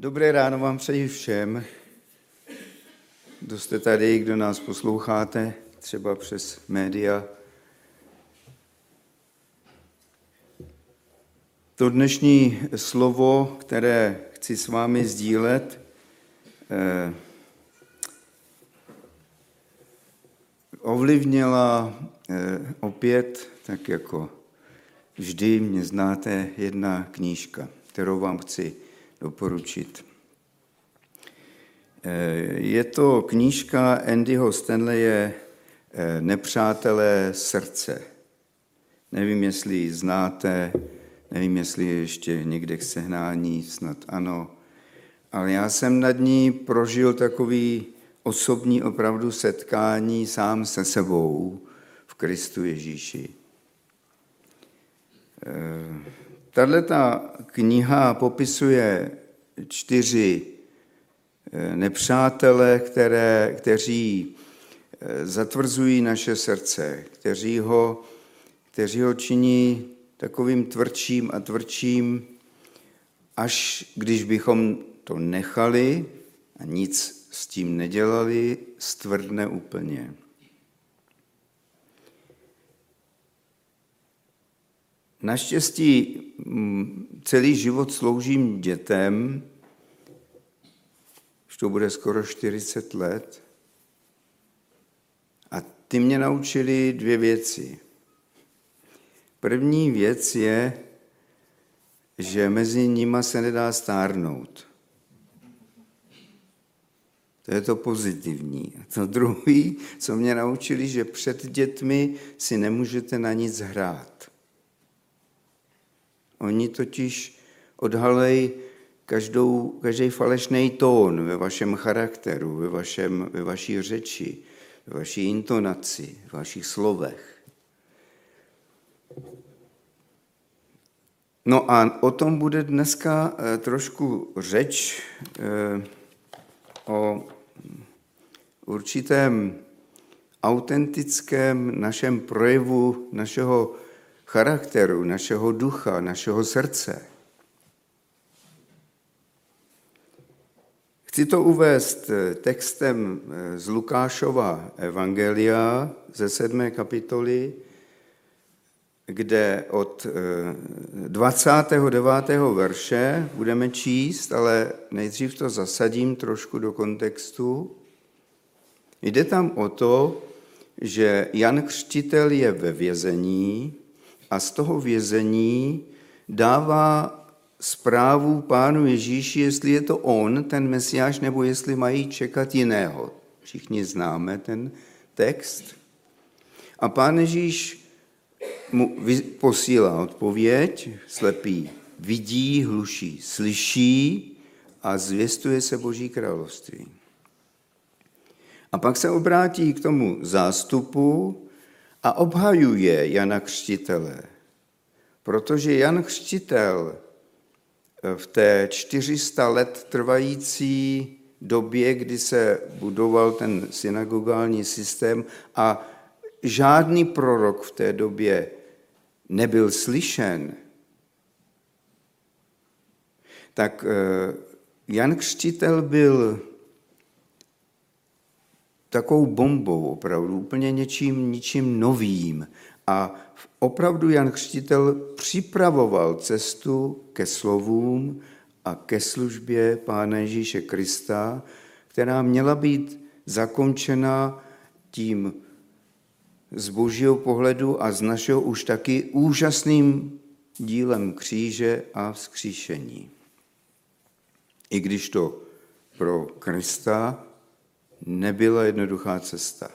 Dobré ráno vám přeji všem, kdo jste tady, kdo nás posloucháte, třeba přes média. To dnešní slovo, které chci s vámi sdílet, eh, ovlivnila eh, opět, tak jako vždy mě znáte, jedna knížka, kterou vám chci doporučit. Eh, je to knížka Andyho Stanleye eh, Nepřátelé srdce. Nevím, jestli ji znáte, nevím, jestli je ještě někde k sehnání, snad ano. Ale já jsem nad ní prožil takový osobní opravdu setkání sám se sebou v Kristu Ježíši. Tahle kniha popisuje čtyři eh, nepřátele, které, kteří eh, zatvrzují naše srdce, kteří ho, kteří ho činí takovým tvrdším a tvrdším, až když bychom to nechali a nic s tím nedělali, stvrdne úplně. Naštěstí mm, celý život sloužím dětem, už to bude skoro 40 let. A ty mě naučili dvě věci. První věc je, že mezi nima se nedá stárnout. To je to pozitivní. A to druhý, co mě naučili, že před dětmi si nemůžete na nic hrát. Oni totiž odhalej každou, každý falešný tón ve vašem charakteru, ve, vašem, ve vaší řeči, ve vaší intonaci, ve vašich slovech. No a o tom bude dneska eh, trošku řeč eh, o určitém autentickém našem projevu našeho charakteru, našeho ducha, našeho srdce. Chci to uvést eh, textem eh, z Lukášova Evangelia ze sedmé kapitoly, kde od 29. Eh, verše budeme číst, ale nejdřív to zasadím trošku do kontextu. Jde tam o to, že Jan Křtitel je ve vězení a z toho vězení dává zprávu pánu Ježíši, jestli je to on, ten mesiáš, nebo jestli mají čekat jiného. Všichni známe ten text. A pán Ježíš mu posílá odpověď, slepý vidí, hluší, slyší a zvěstuje se Boží království. A pak se obrátí k tomu zástupu a obhajuje Jana Křtitele. Protože Jan Křtitel v té 400 let trvající době, kdy se budoval ten synagogální systém a žádný prorok v té době nebyl slyšen, tak eh, Jan Křtitel byl takovou bombou opravdu, úplně něčím, ničím novým. A opravdu Jan Křtitel připravoval cestu ke slovům a ke službě Pána Ježíše Krista, která měla být zakončena tím z božího pohledu a z našeho už taky úžasným dílem kříže a vzkříšení. I když to pro Krista nebyla jednoduchá cesta.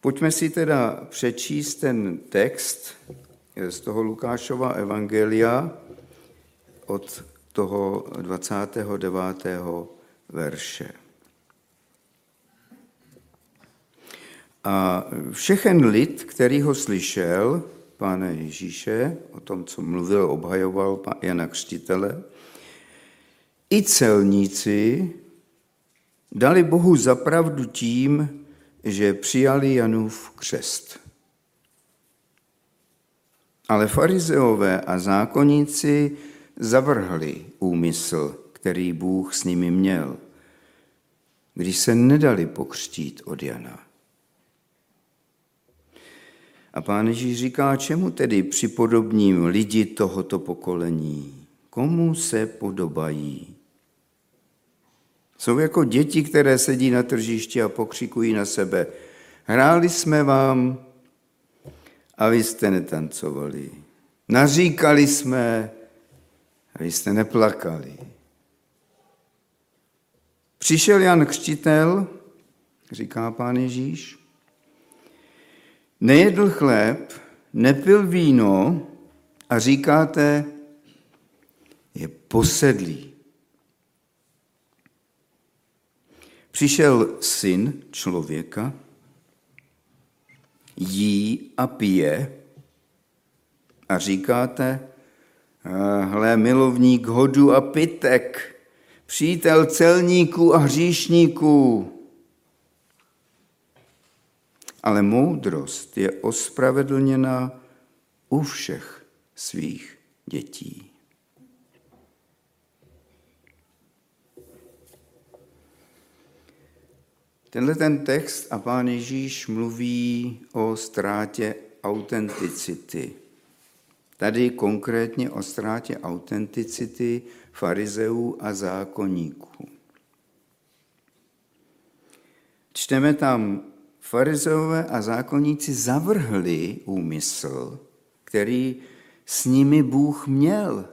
Pojďme si teda přečíst ten text z toho Lukášova evangelia od toho 29. verše. A všechen lid, který ho slyšel, pána Ježíše, o tom, co mluvil, obhajoval Jana Křtitele, i celníci dali Bohu zapravdu tím, že přijali Janův křest. Ale farizeové a zákonníci zavrhli úmysl, který Bůh s nimi měl, když se nedali pokřtít od Jana. A pán Ježíš říká, čemu tedy připodobním lidi tohoto pokolení? Komu se podobají? Jsou jako děti, které sedí na tržišti a pokřikují na sebe. Hráli jsme vám a vy jste netancovali. Naříkali jsme a vy jste neplakali. Přišel Jan Křtitel, říká pán Ježíš, nejedl chléb, nepil víno a říkáte, je posedlý. Přišel syn člověka, jí a pije a říkáte, hle, milovník hodu a pitek, přítel celníků a hříšníků. Ale moudrost je ospravedlněna u všech svých dětí. Tenhle ten text a pán Ježíš mluví o ztrátě autenticity. Tady konkrétně o ztrátě autenticity farizeů a zákonníků. Čteme tam, farizeové a zákonníci zavrhli úmysl, který s nimi Bůh měl.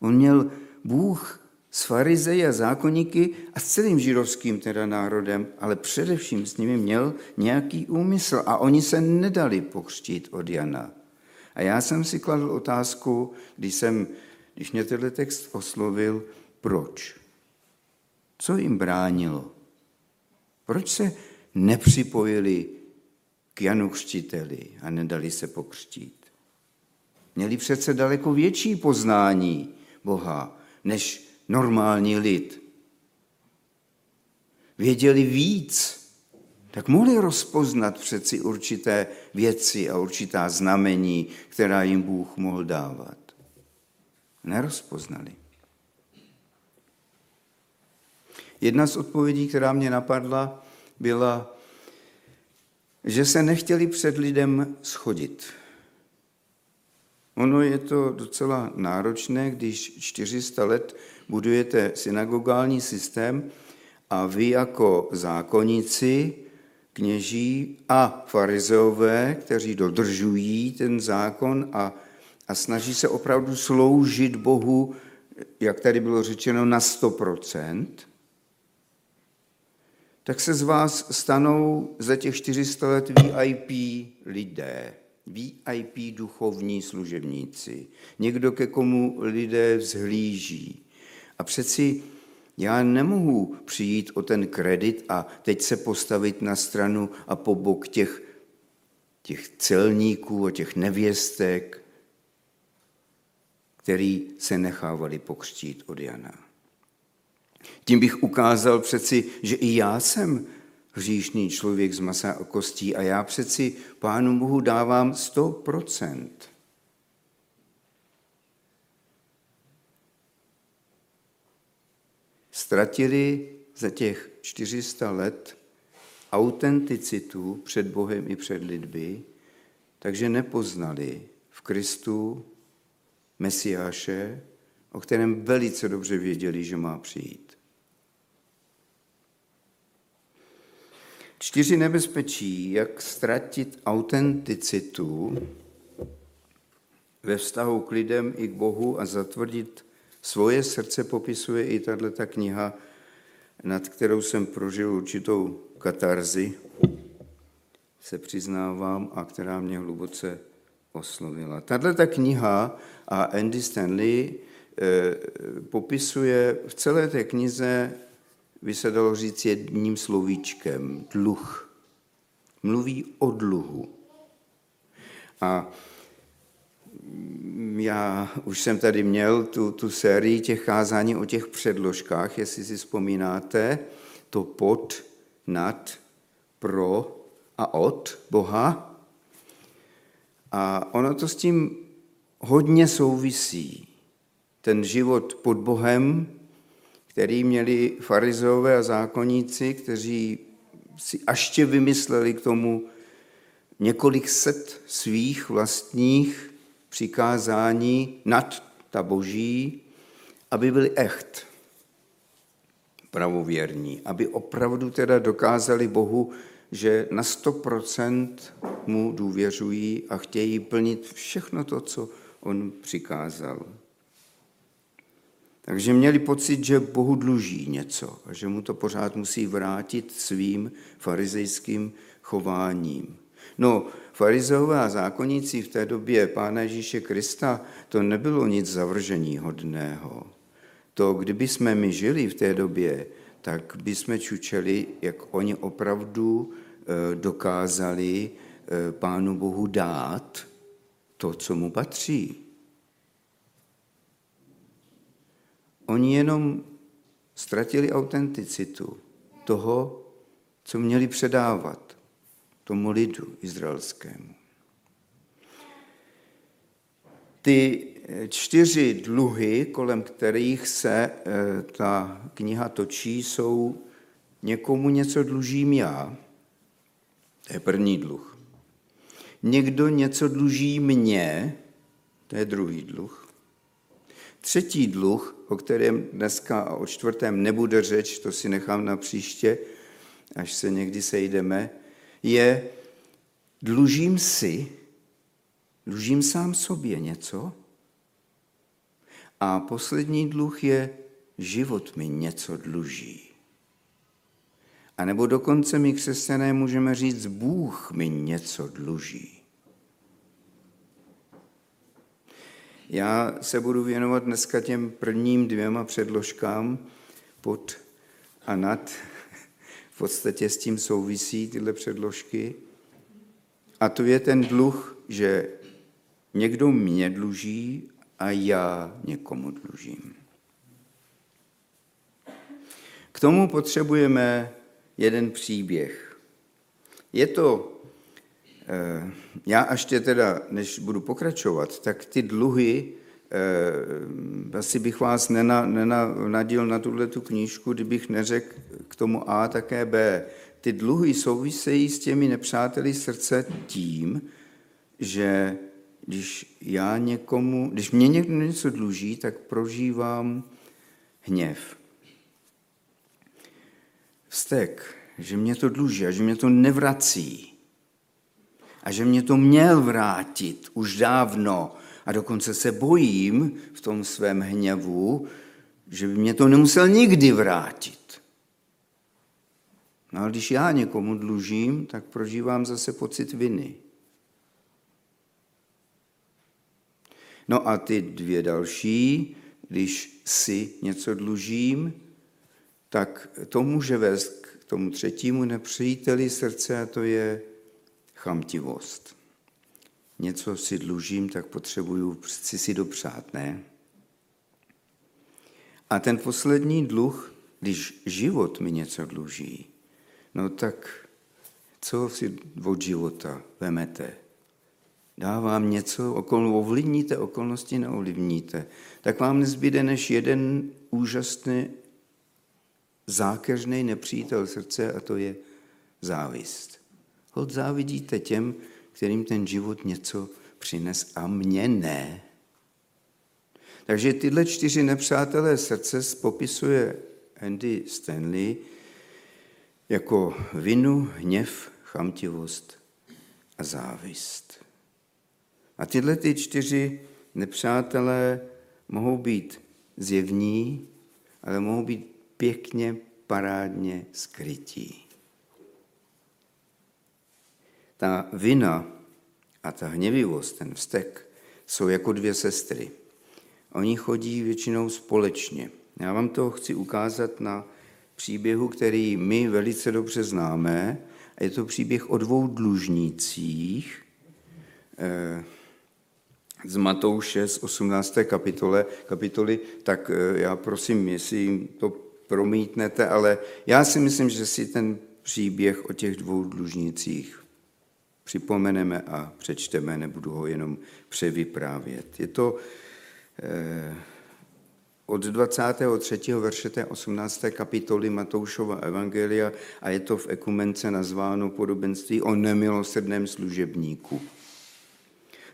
On měl Bůh s farizeji a zákonníky a s celým židovským teda národem, ale především s nimi měl nějaký úmysl a oni se nedali pokřtít od Jana. A já jsem si kladl otázku, když, jsem, když mě tenhle text oslovil, proč? Co jim bránilo? Proč se nepřipojili k Janu Křtiteli a nedali se pokřtít? Měli přece daleko větší poznání Boha, než normální lid. Věděli víc, tak mohli rozpoznat přeci určité věci a určitá znamení, která jim Bůh mohl dávat. Nerozpoznali. Jedna z odpovědí, která mě napadla, byla, že se nechtěli před lidem schodit. Ono je to docela náročné, když 400 let budujete synagogální systém a vy jako zákonníci, kněží a farizeové, kteří dodržují ten zákon a, a snaží se opravdu sloužit Bohu, jak tady bylo řečeno, na 100%, tak se z vás stanou za těch 400 let VIP lidé, VIP duchovní služebníci, někdo, ke komu lidé vzhlíží, a přeci já nemohu přijít o ten kredit a teď se postavit na stranu a po bok těch, těch celníků a těch nevěstek, který se nechávali pokřtít od Jana. Tím bych ukázal přeci, že i já jsem hříšný člověk z masa a kostí a já přeci Pánu Bohu dávám 100%. ztratili za těch 400 let autenticitu před Bohem i před lidmi, takže nepoznali v Kristu Mesiáše, o kterém velice dobře věděli, že má přijít. Čtyři nebezpečí, jak ztratit autenticitu ve vztahu k lidem i k Bohu a zatvrdit Svoje srdce popisuje i tato kniha, nad kterou jsem prožil určitou katarzi, se přiznávám, a která mě hluboce oslovila. Tato kniha a Andy Stanley eh, popisuje v celé té knize, by se dalo říct jedním slovíčkem, dluh. Mluví o dluhu. A já už jsem tady měl tu, tu sérii těch kázání o těch předložkách, jestli si vzpomínáte, to pod, nad, pro a od Boha. A ono to s tím hodně souvisí. ten život pod Bohem, který měli farizové a zákonníci, kteří si ještě vymysleli k tomu několik set svých vlastních přikázání nad ta boží, aby byli echt, pravověrní, aby opravdu teda dokázali Bohu, že na 100% mu důvěřují a chtějí plnit všechno to, co on přikázal. Takže měli pocit, že Bohu dluží něco a že mu to pořád musí vrátit svým farizejským chováním. No, farizeové a zákonníci v té době Pána Ježíše Krista, to nebylo nic zavržení hodného. To, kdyby jsme my žili v té době, tak by jsme čučeli, jak oni opravdu eh, dokázali eh, Pánu Bohu dát to, co mu patří. Oni jenom ztratili autenticitu toho, co měli předávat tomu lidu izraelskému. Ty čtyři dluhy, kolem kterých se eh, ta kniha točí, jsou někomu něco dlužím já. To je první dluh. Někdo něco dluží mně, to je druhý dluh. Třetí dluh, o kterém dneska a o čtvrtém nebude řeč, to si nechám na příště, až se někdy sejdeme, je dlužím si, dlužím sám sobě něco. A poslední dluh je, život mi něco dluží. A nebo dokonce my křesťané můžeme říct, Bůh mi něco dluží. Já se budu věnovat dneska těm prvním dvěma předložkám pod a nad. V podstatě s tím souvisí tyhle předložky. A to je ten dluh, že někdo mě dluží a já někomu dlužím. K tomu potřebujeme jeden příběh. Je to já až tě teda, než budu pokračovat, tak ty dluhy, eh, asi bych vás nenadil na tuhle tu knížku, kdybych neřekl k tomu A také B. Ty dluhy souvisejí s těmi nepřáteli srdce tím, že když já někomu, když mě někdo něco dluží, tak prožívám hněv. Vztek, že mě to dluží a že mě to nevrací a že mě to měl vrátit už dávno a dokonce se bojím v tom svém hněvu, že by mě to nemusel nikdy vrátit. No a když já někomu dlužím, tak prožívám zase pocit viny. No a ty dvě další, když si něco dlužím, tak to může vést k tomu třetímu nepříteli srdce a to je chamtivost. Něco si dlužím, tak potřebuju si si dopřát, ne? A ten poslední dluh, když život mi něco dluží, no tak co si od života vemete? Dávám něco, okol, ovlivníte okolnosti, neovlivníte. Tak vám nezbyde než jeden úžasný, zákeřný nepřítel srdce a to je závist. Hod závidíte těm, kterým ten život něco přines a mně ne. Takže tyhle čtyři nepřátelé srdce popisuje Andy Stanley jako vinu, hněv, chamtivost a závist. A tyhle ty čtyři nepřátelé mohou být zjevní, ale mohou být pěkně, parádně skrytí. Ta vina a ta hněvivost, ten vztek, jsou jako dvě sestry. Oni chodí většinou společně. Já vám to chci ukázat na příběhu, který my velice dobře známe. Je to příběh o dvou dlužnících eh, z Matouše z 18. kapitole, kapitoly, tak eh, já prosím, jestli jim to promítnete, ale já si myslím, že si ten příběh o těch dvou dlužnících připomeneme a přečteme, nebudu ho jenom převyprávět. Je to eh, od 23. verše té 18. kapitoly Matoušova Evangelia a je to v ekumence nazváno podobenství o nemilosrdném služebníku.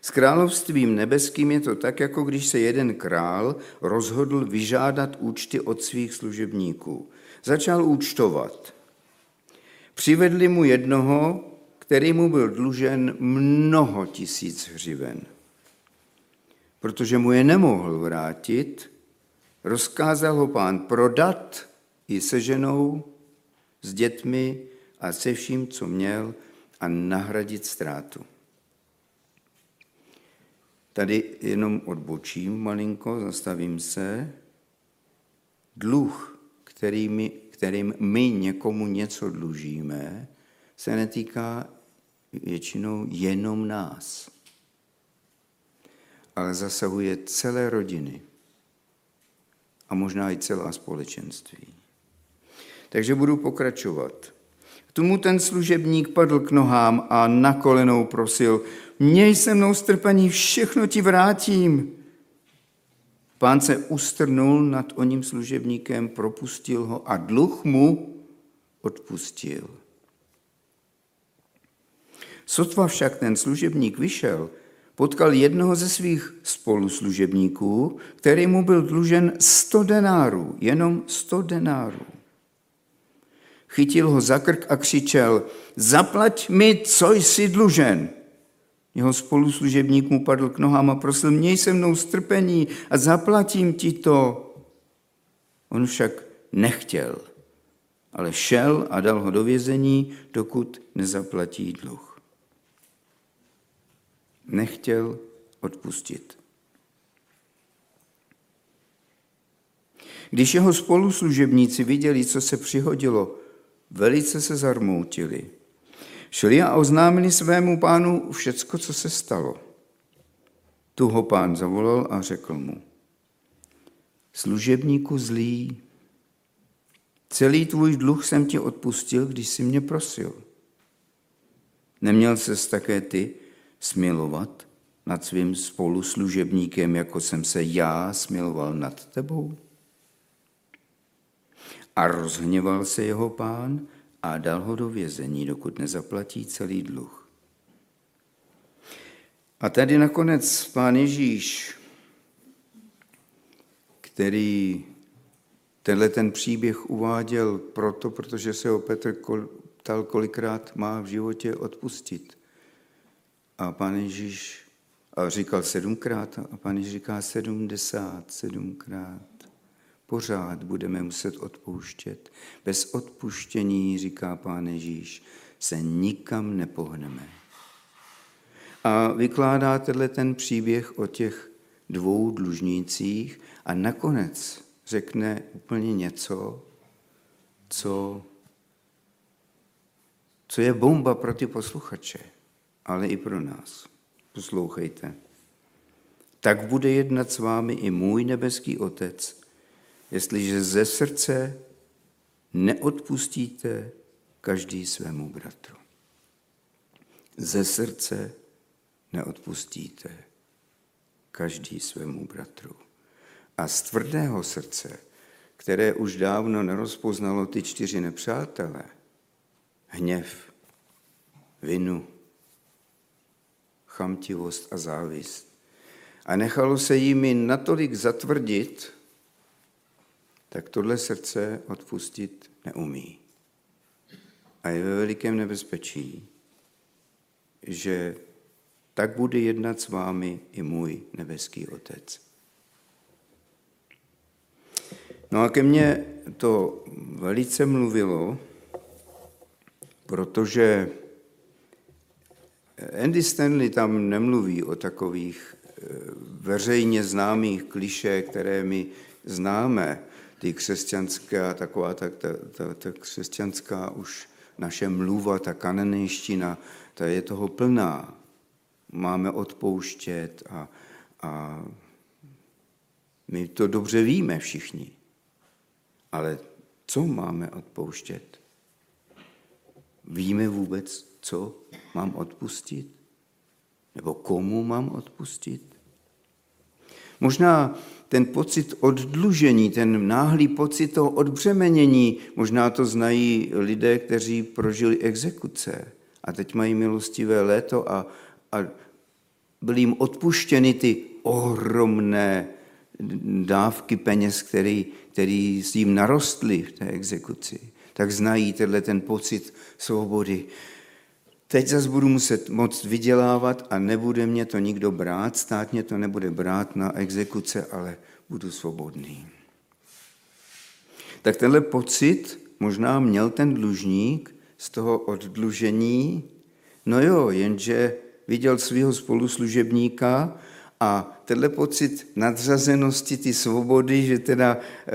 S královstvím nebeským je to tak, jako když se jeden král rozhodl vyžádat účty od svých služebníků. Začal účtovat. Přivedli mu jednoho, který mu byl dlužen mnoho tisíc hřiven. Protože mu je nemohl vrátit, rozkázal ho pán prodat i se ženou, s dětmi a se vším, co měl, a nahradit ztrátu. Tady jenom odbočím malinko, zastavím se. Dluh, kterými, kterým my někomu něco dlužíme, se netýká většinou jenom nás, ale zasahuje celé rodiny a možná i celá společenství. Takže budu pokračovat. K tomu ten služebník padl k nohám a na kolenou prosil, měj se mnou strpení, všechno ti vrátím. Pán se ustrnul nad oním služebníkem, propustil ho a dluh mu odpustil. Sotva však ten služebník vyšel, potkal jednoho ze svých spoluslužebníků, který mu byl dlužen sto denárů, jenom sto denárů. Chytil ho za krk a křičel, zaplať mi, co jsi dlužen. Jeho spoluslužebník mu padl k nohám a prosil, měj se mnou strpení a zaplatím ti to. On však nechtěl, ale šel a dal ho do vězení, dokud nezaplatí dluh. Nechtěl odpustit. Když jeho spoluslužebníci viděli, co se přihodilo, velice se zarmoutili. Šli a oznámili svému pánu všecko, co se stalo. Tu ho pán zavolal a řekl mu, služebníku zlý, celý tvůj dluh jsem ti odpustil, když jsi mě prosil. Neměl ses také ty smilovat nad svým spoluslužebníkem, jako jsem se já smiloval nad tebou? A rozhněval se jeho pán a dal ho do vězení, dokud nezaplatí celý dluh. A tady nakonec pán Ježíš, který tenhle ten příběh uváděl proto, protože se ho Petr ptal, kolikrát má v životě odpustit. A pán Ježíš a říkal sedmkrát a pán Ježíš říká sedmdesát, sedmkrát pořád budeme muset odpouštět. Bez odpuštění, říká Pán Ježíš, se nikam nepohneme. A vykládá tenhle ten příběh o těch dvou dlužnících a nakonec řekne úplně něco, co, co je bomba pro ty posluchače, ale i pro nás. Poslouchejte. Tak bude jednat s vámi i můj nebeský Otec, jestliže ze srdce neodpustíte každý svému bratru. Ze srdce neodpustíte každý svému bratru. A z tvrdého srdce, které už dávno nerozpoznalo ty čtyři nepřátelé, hněv, vinu, chamtivost a závist, a nechalo se jimi natolik zatvrdit, tak tohle srdce odpustit neumí. A je ve velikém nebezpečí, že tak bude jednat s vámi i můj nebeský Otec. No a ke mně to velice mluvilo, protože Andy Stanley tam nemluví o takových eh, veřejně známých kliše, které my známe, ty křesťanská, taková ta, ta, ta, ta křesťanská už naše mluva, ta kananejština, ta je toho plná. Máme odpouštět a, a my to dobře víme všichni. Ale co máme odpouštět? Víme vůbec, co mám odpustit? Nebo komu mám odpustit? Možná ten pocit oddlužení, ten náhlý pocit toho odbřemenění, možná to znají lidé, kteří prožili exekuce a teď mají milostivé léto a, a byly jim odpuštěny ty ohromné dávky peněz, který, který s jim narostly v té exekuci. Tak znají tenhle ten pocit svobody. Teď zase budu muset moc vydělávat a nebude mě to nikdo brát, stát mě to nebude brát na exekuce, ale budu svobodný. Tak tenhle pocit možná měl ten dlužník z toho oddlužení, no jo, jenže viděl svého spoluslužebníka a tenhle pocit nadřazenosti, ty svobody, že teda eh,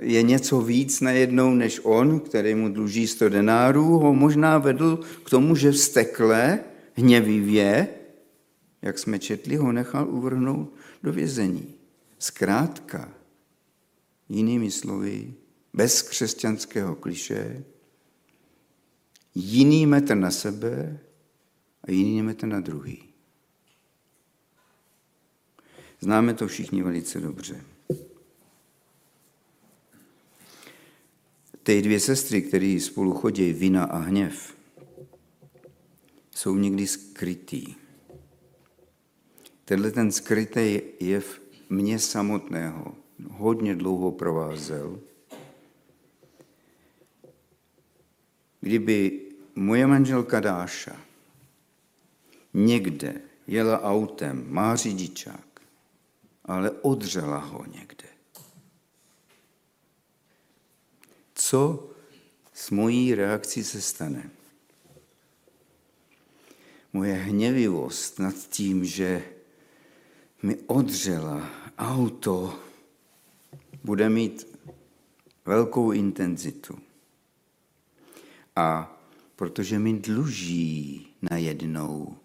je něco víc najednou než on, který mu dluží 100 denárů, ho možná vedl k tomu, že vstekle, hněvivě, jak jsme četli, ho nechal uvrhnout do vězení. Zkrátka, jinými slovy, bez křesťanského kliše, jiný metr na sebe a jiný metr na druhý. Známe to všichni velice dobře. Ty dvě sestry, které spolu chodí, vina a hněv, jsou někdy skrytý. Tenhle ten skrytý jev mě samotného hodně dlouho provázel. Kdyby moje manželka Dáša někde jela autem, má řidičák, ale odřela ho někde. Co s mojí reakcí se stane? Moje hněvivost nad tím, že mi odřela auto, bude mít velkou intenzitu. A protože mi dluží najednou,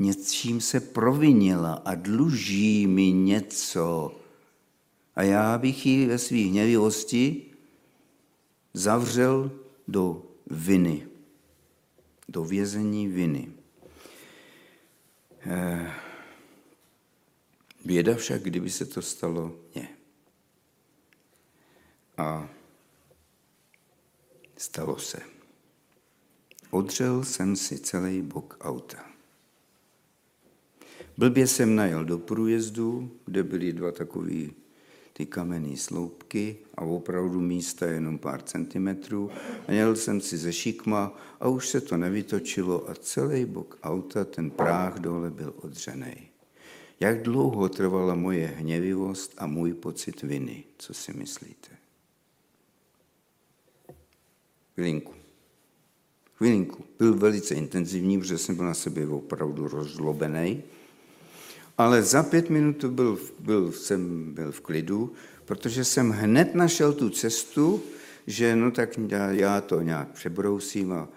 něčím se provinila a dluží mi něco. A já bych ji ve své hněvivosti zavřel do viny, do vězení viny. Eh, běda však, kdyby se to stalo mně. A stalo se. Odřel jsem si celý bok auta. Blbě jsem najel do průjezdu, kde byly dva takové ty kamenné sloupky a opravdu místa jenom pár centimetrů. A jel jsem si ze šikma a už se to nevytočilo a celý bok auta, ten práh dole byl odřený. Jak dlouho trvala moje hněvivost a můj pocit viny? Co si myslíte? Chvilinku. Chvilinku. Byl velice intenzivní, protože jsem byl na sebe opravdu rozlobený. Ale za pět minut byl, byl, jsem byl v klidu, protože jsem hned našel tu cestu, že no tak já to nějak přebrousím a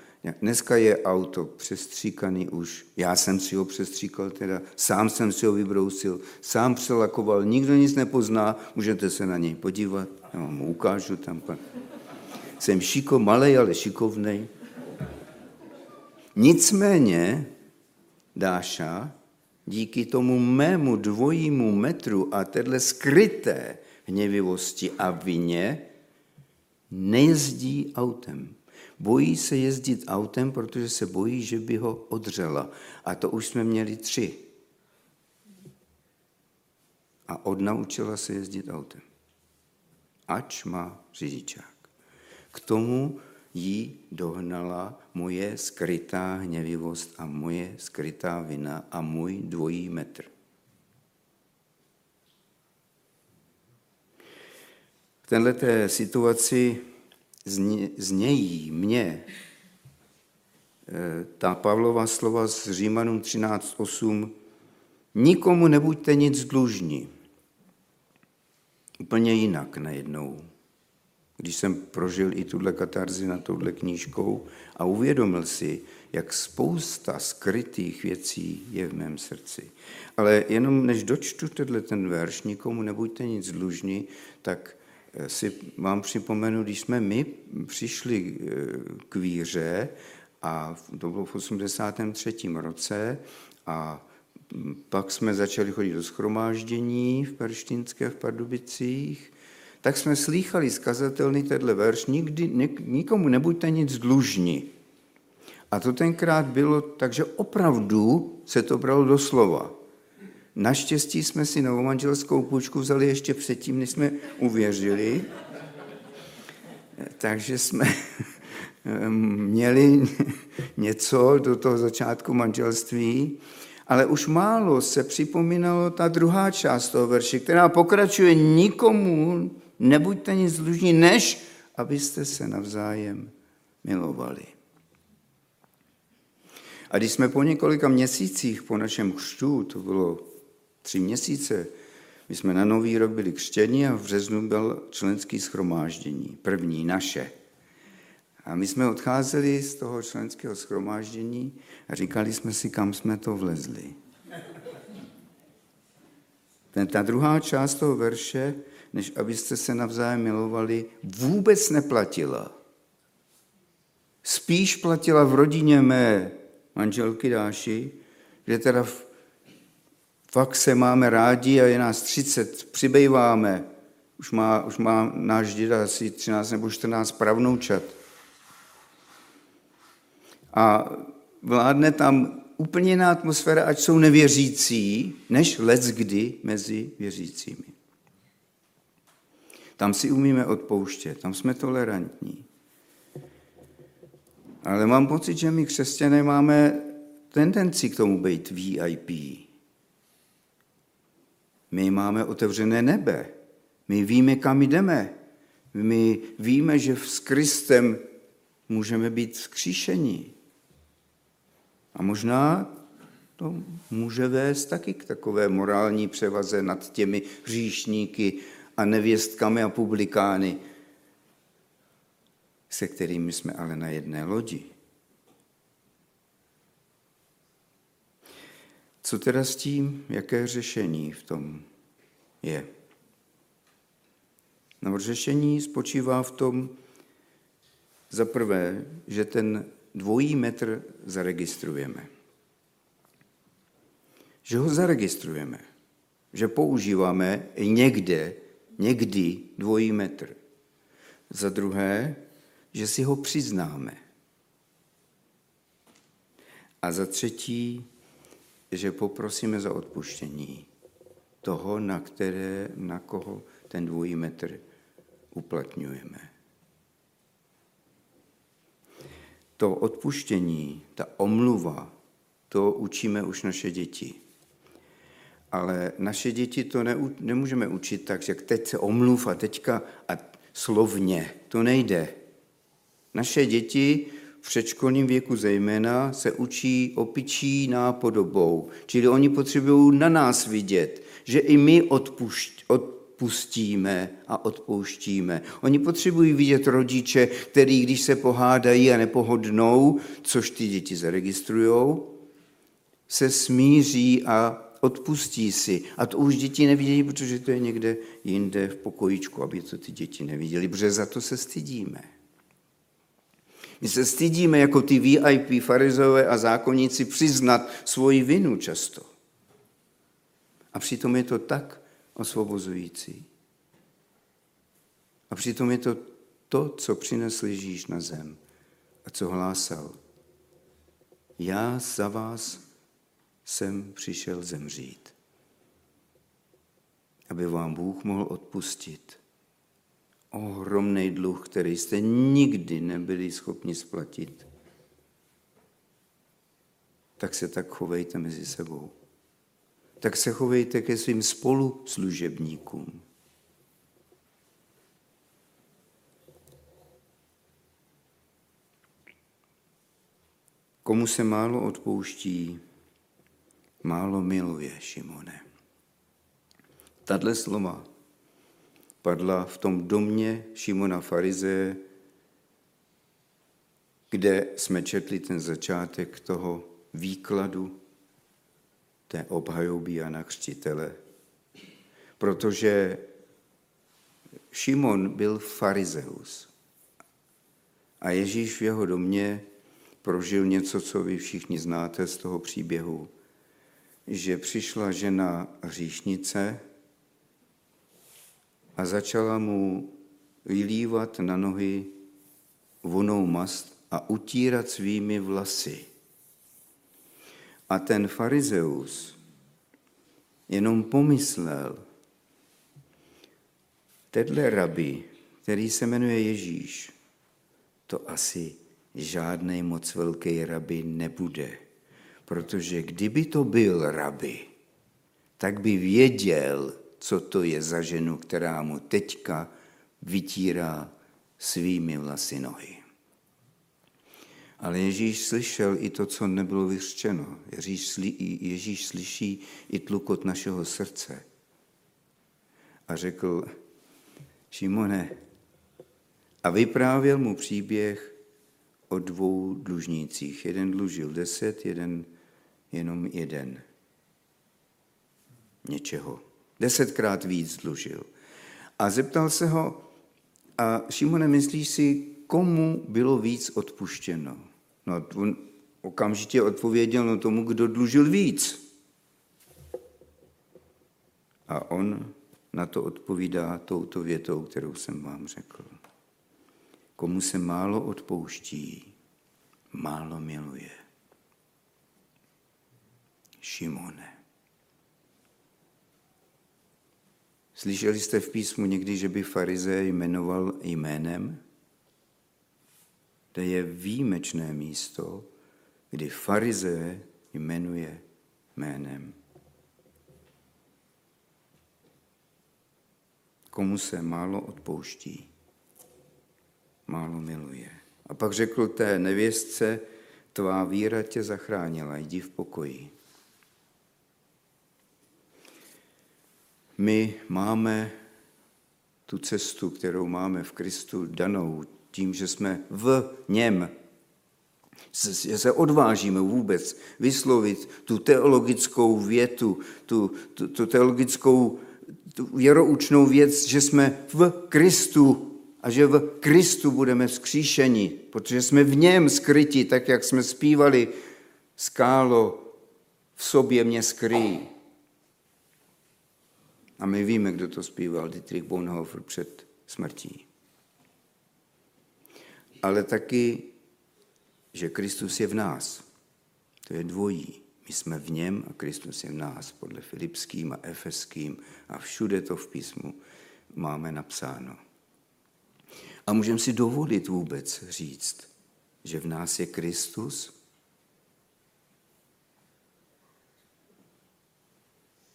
dneska je auto přestříkaný už, já jsem si ho přestříkal teda, sám jsem si ho vybrousil, sám přelakoval, nikdo nic nepozná, můžete se na něj podívat, já vám ukážu tam. Jsem šiko, malej, ale šikovnej. Nicméně Dáša díky tomu mému dvojímu metru a téhle skryté hněvivosti a vině nejezdí autem. Bojí se jezdit autem, protože se bojí, že by ho odřela. A to už jsme měli tři. A odnaučila se jezdit autem. Ač má řidičák. K tomu jí dohnala moje skrytá hněvivost a moje skrytá vina a můj dvojí metr. V této situaci znějí mě eh, ta Pavlova slova z Římanům 13.8 Nikomu nebuďte nic dlužní. Úplně jinak najednou když jsem prožil i tuhle katarzi na touhle knížkou a uvědomil si, jak spousta skrytých věcí je v mém srdci. Ale jenom než dočtu tenhle ten verš, nikomu nebuďte nic dlužní, tak eh, si vám připomenu, když jsme my přišli eh, k víře, a to bylo v 83. roce, a pak jsme začali chodit do schromáždění v Perštinské v Pardubicích, tak jsme slýchali z kazatelny tenhle verš, nikdy, nikomu nebuďte nic dlužní. A to tenkrát bylo, takže opravdu se to bralo do slova. Naštěstí jsme si novomanželskou půjčku vzali ještě předtím, než jsme uvěřili. Takže jsme měli něco do toho začátku manželství, ale už málo se připomínalo ta druhá část toho verše, která pokračuje nikomu, nebuďte nic dlužní, než abyste se navzájem milovali. A když jsme po několika měsících po našem křtu, to bylo tři měsíce, my jsme na Nový rok byli křtěni a v březnu byl členský schromáždění, první naše. A my jsme odcházeli z toho členského schromáždění a říkali jsme si, kam jsme to vlezli. Ten, ta druhá část toho verše, než abyste se navzájem milovali, vůbec neplatila. Spíš platila v rodině mé manželky Dáši, kde teda fakt se máme rádi a je nás 30, přibýváme. Už má, už má náš děda asi 13 nebo 14 pravnoučat. A vládne tam úplně jiná atmosféra, ať jsou nevěřící, než let kdy mezi věřícími. Tam si umíme odpouštět, tam jsme tolerantní. Ale mám pocit, že my křesťané máme tendenci k tomu být VIP. My máme otevřené nebe. My víme, kam jdeme. My víme, že s Kristem můžeme být vzkříšení. A možná to může vést taky k takové morální převaze nad těmi hříšníky a nevěstkami a publikány, se kterými jsme ale na jedné lodi. Co teda s tím, jaké řešení v tom je? No, řešení spočívá v tom, za prvé, že ten dvojí metr zaregistrujeme. Že ho zaregistrujeme. Že používáme někde, někdy dvojí metr. Za druhé, že si ho přiznáme. A za třetí, že poprosíme za odpuštění toho, na, které, na koho ten dvojí metr uplatňujeme. To odpuštění, ta omluva, to učíme už naše děti. Ale naše děti to ne, nemůžeme učit tak, že teď se omluv a teďka a slovně. To nejde. Naše děti v předškolním věku zejména se učí opičí nápodobou, čili oni potřebují na nás vidět, že i my odpušť, odpustíme a odpouštíme. Oni potřebují vidět rodiče, který, když se pohádají a nepohodnou, což ty děti zaregistrují, se smíří a odpustí si. A to už děti nevidějí, protože to je někde jinde v pokojičku, aby to ty děti neviděli, protože za to se stydíme. My se stydíme jako ty VIP farizové a zákonníci přiznat svoji vinu často. A přitom je to tak osvobozující. A přitom je to to, co přinesl Ježíš na zem a co hlásal. Já za vás jsem přišel zemřít, aby vám Bůh mohl odpustit ohromný dluh, který jste nikdy nebyli schopni splatit, tak se tak chovejte mezi sebou. Tak se chovejte ke svým spoluslužebníkům. Komu se málo odpouští, málo miluje Šimone. Tato slova padla v tom domě Šimona Farize, kde jsme četli ten začátek toho výkladu té obhajoby Jana Křtitele. Protože Šimon byl farizeus a Ježíš v jeho domě prožil něco, co vy všichni znáte z toho příběhu. Že přišla žena hříšnice a začala mu vylívat na nohy vonou mast a utírat svými vlasy. A ten farizeus jenom pomyslel, tenhle rabi, který se jmenuje Ježíš, to asi žádný moc velký rabi nebude. Protože kdyby to byl rabi, tak by věděl, co to je za ženu, která mu teďka vytírá svými vlasy nohy. Ale Ježíš slyšel i to, co nebylo vyřčeno. Ježíš, sli, Ježíš slyší i tlukot našeho srdce. A řekl, Šimone, a vyprávěl mu příběh o dvou dlužnících. Jeden dlužil deset, jeden jenom jeden něčeho. Desetkrát víc dlužil. A zeptal se ho, a Šimone, myslíš si, komu bylo víc odpuštěno? No, on okamžitě odpověděl no tomu, kdo dlužil víc. A on na to odpovídá touto větou, kterou jsem vám řekl. Komu se málo odpouští, málo miluje. Šimone. Slyšeli jste v písmu někdy, že by farize jmenoval jménem? To je výjimečné místo, kdy farize jmenuje jménem. Komu se málo odpouští, málo miluje. A pak řekl té nevěstce, tvá víra tě zachránila, jdi v pokoji. My máme tu cestu, kterou máme v Kristu danou tím, že jsme v něm, že se odvážíme vůbec vyslovit tu teologickou větu, tu, tu, tu teologickou tu věroučnou věc, že jsme v Kristu a že v Kristu budeme vzkříšeni, protože jsme v něm skryti, tak jak jsme zpívali, skálo v sobě mě skryjí. A my víme, kdo to zpíval, Dietrich Bonhoeffer před smrtí. Ale taky, že Kristus je v nás. To je dvojí. My jsme v něm a Kristus je v nás, podle Filipským a Efeským a všude to v písmu máme napsáno. A můžeme si dovolit vůbec říct, že v nás je Kristus,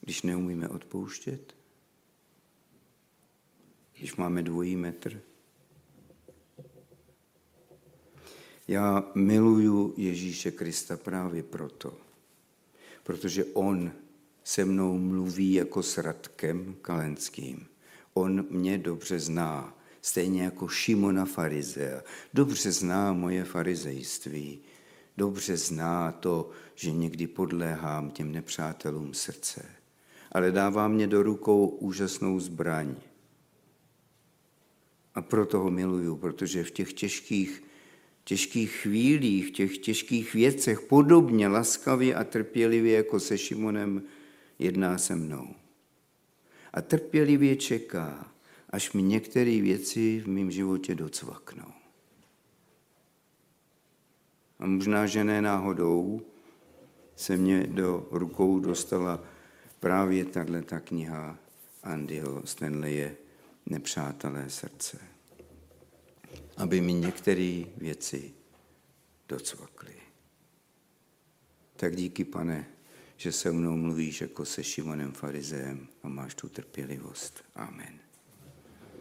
když neumíme odpouštět, když máme dvojí metr. Já miluju Ježíše Krista právě proto, protože on se mnou mluví jako s Radkem Kalenským. On mě dobře zná, stejně jako Šimona farizea. Dobře zná moje farizejství. Dobře zná to, že někdy podléhám těm nepřátelům srdce. Ale dává mě do rukou úžasnou zbraň. A proto ho miluju, protože v těch těžkých těžkých chvílích, v těch těžkých věcech podobně laskavě a trpělivě jako se Šimonem jedná se mnou. A trpělivě čeká, až mi některé věci v mém životě docvaknou. A možná, že ne náhodou se mě do rukou dostala právě tahle ta kniha Andyho Stanleye Nepřátelé srdce aby mi některé věci docvakly. Tak díky, pane, že se mnou mluvíš jako se Šimonem farizeem a máš tu trpělivost. Amen.